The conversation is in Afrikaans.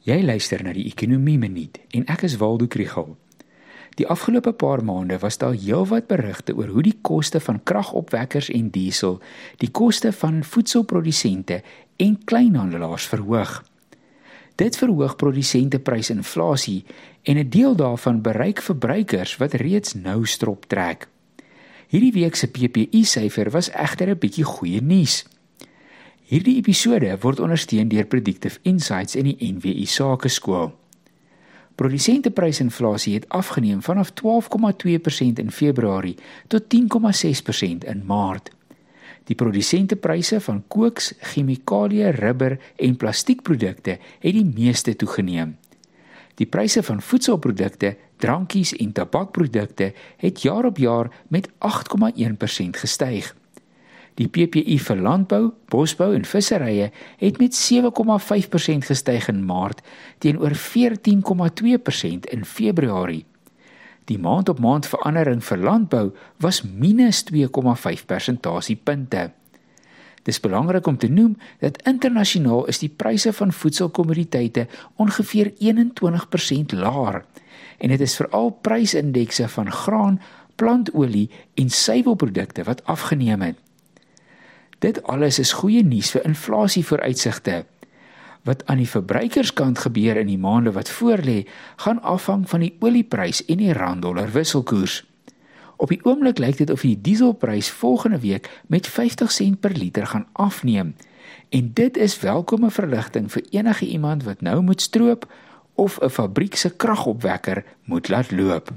Jy luister na die Ekonomie Minuut en ek is Waldo Krugel. Die afgelope paar maande was daar heelwat berigte oor hoe die koste van kragopwekkers en diesel die koste van voedselprodusente en kleinhandelaars verhoog. Dit verhoog produsenteprysinflasie en 'n deel daarvan bereik verbruikers wat reeds nou strop trek. Hierdie week se PPI-syfer was egter 'n bietjie goeie nuus. Hierdie episode word ondersteun deur Predictive Insights en die NWI Sakeskool. Produsenteprysinflasie het afgeneem vanaf 12,2% in Februarie tot 10,6% in Maart. Die produsentepryse van kooks, chemikalieë, rubber en plastiekprodukte het die meeste toegeneem. Die pryse van voedselprodukte, drankies en tabakprodukte het jaar op jaar met 8,1% gestyg. Die PPI vir landbou, bosbou en visserye het met 7,5% gestyg in Maart teenoor 14,2% in Februarie. Die maand-op-maand verandering vir landbou was -2,5 persentasiepunte. Dis belangrik om te noem dat internasionaal is die pryse van voedselkommoditeite ongeveer 21% laer en dit is veral prysindekse van graan, plantolie en suiwelprodukte wat afgeneem het. Dit alles is goeie nuus vir inflasie vooruitsigte. Wat aan die verbruikerskant gebeur in die maande wat voorlê, gaan afhang van die olieprys en die rand-dollar wisselkoers. Op die oomblik lyk dit of die dieselprys volgende week met 50 sent per liter gaan afneem. En dit is welkome verligting vir enige iemand wat nou moet stroop of 'n fabriek se kragopwekker moet laat loop.